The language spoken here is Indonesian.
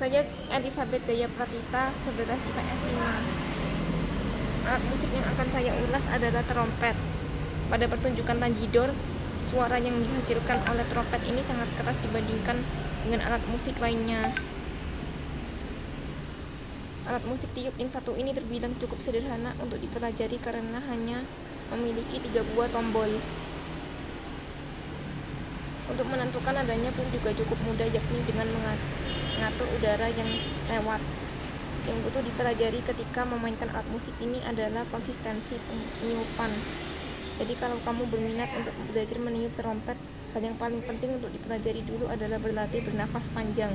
Saya Elizabeth Daya Pratita, 11 IPS 5. Alat musik yang akan saya ulas adalah trompet. Pada pertunjukan Tanjidor, suara yang dihasilkan oleh trompet ini sangat keras dibandingkan dengan alat musik lainnya. Alat musik tiup yang satu ini terbilang cukup sederhana untuk dipelajari karena hanya memiliki tiga buah tombol. Untuk menentukan adanya pun juga cukup mudah yakni dengan mengatur udara yang lewat. Yang butuh dipelajari ketika memainkan alat musik ini adalah konsistensi peniupan. Jadi kalau kamu berminat untuk belajar meniup trompet, hal yang paling penting untuk dipelajari dulu adalah berlatih bernafas panjang.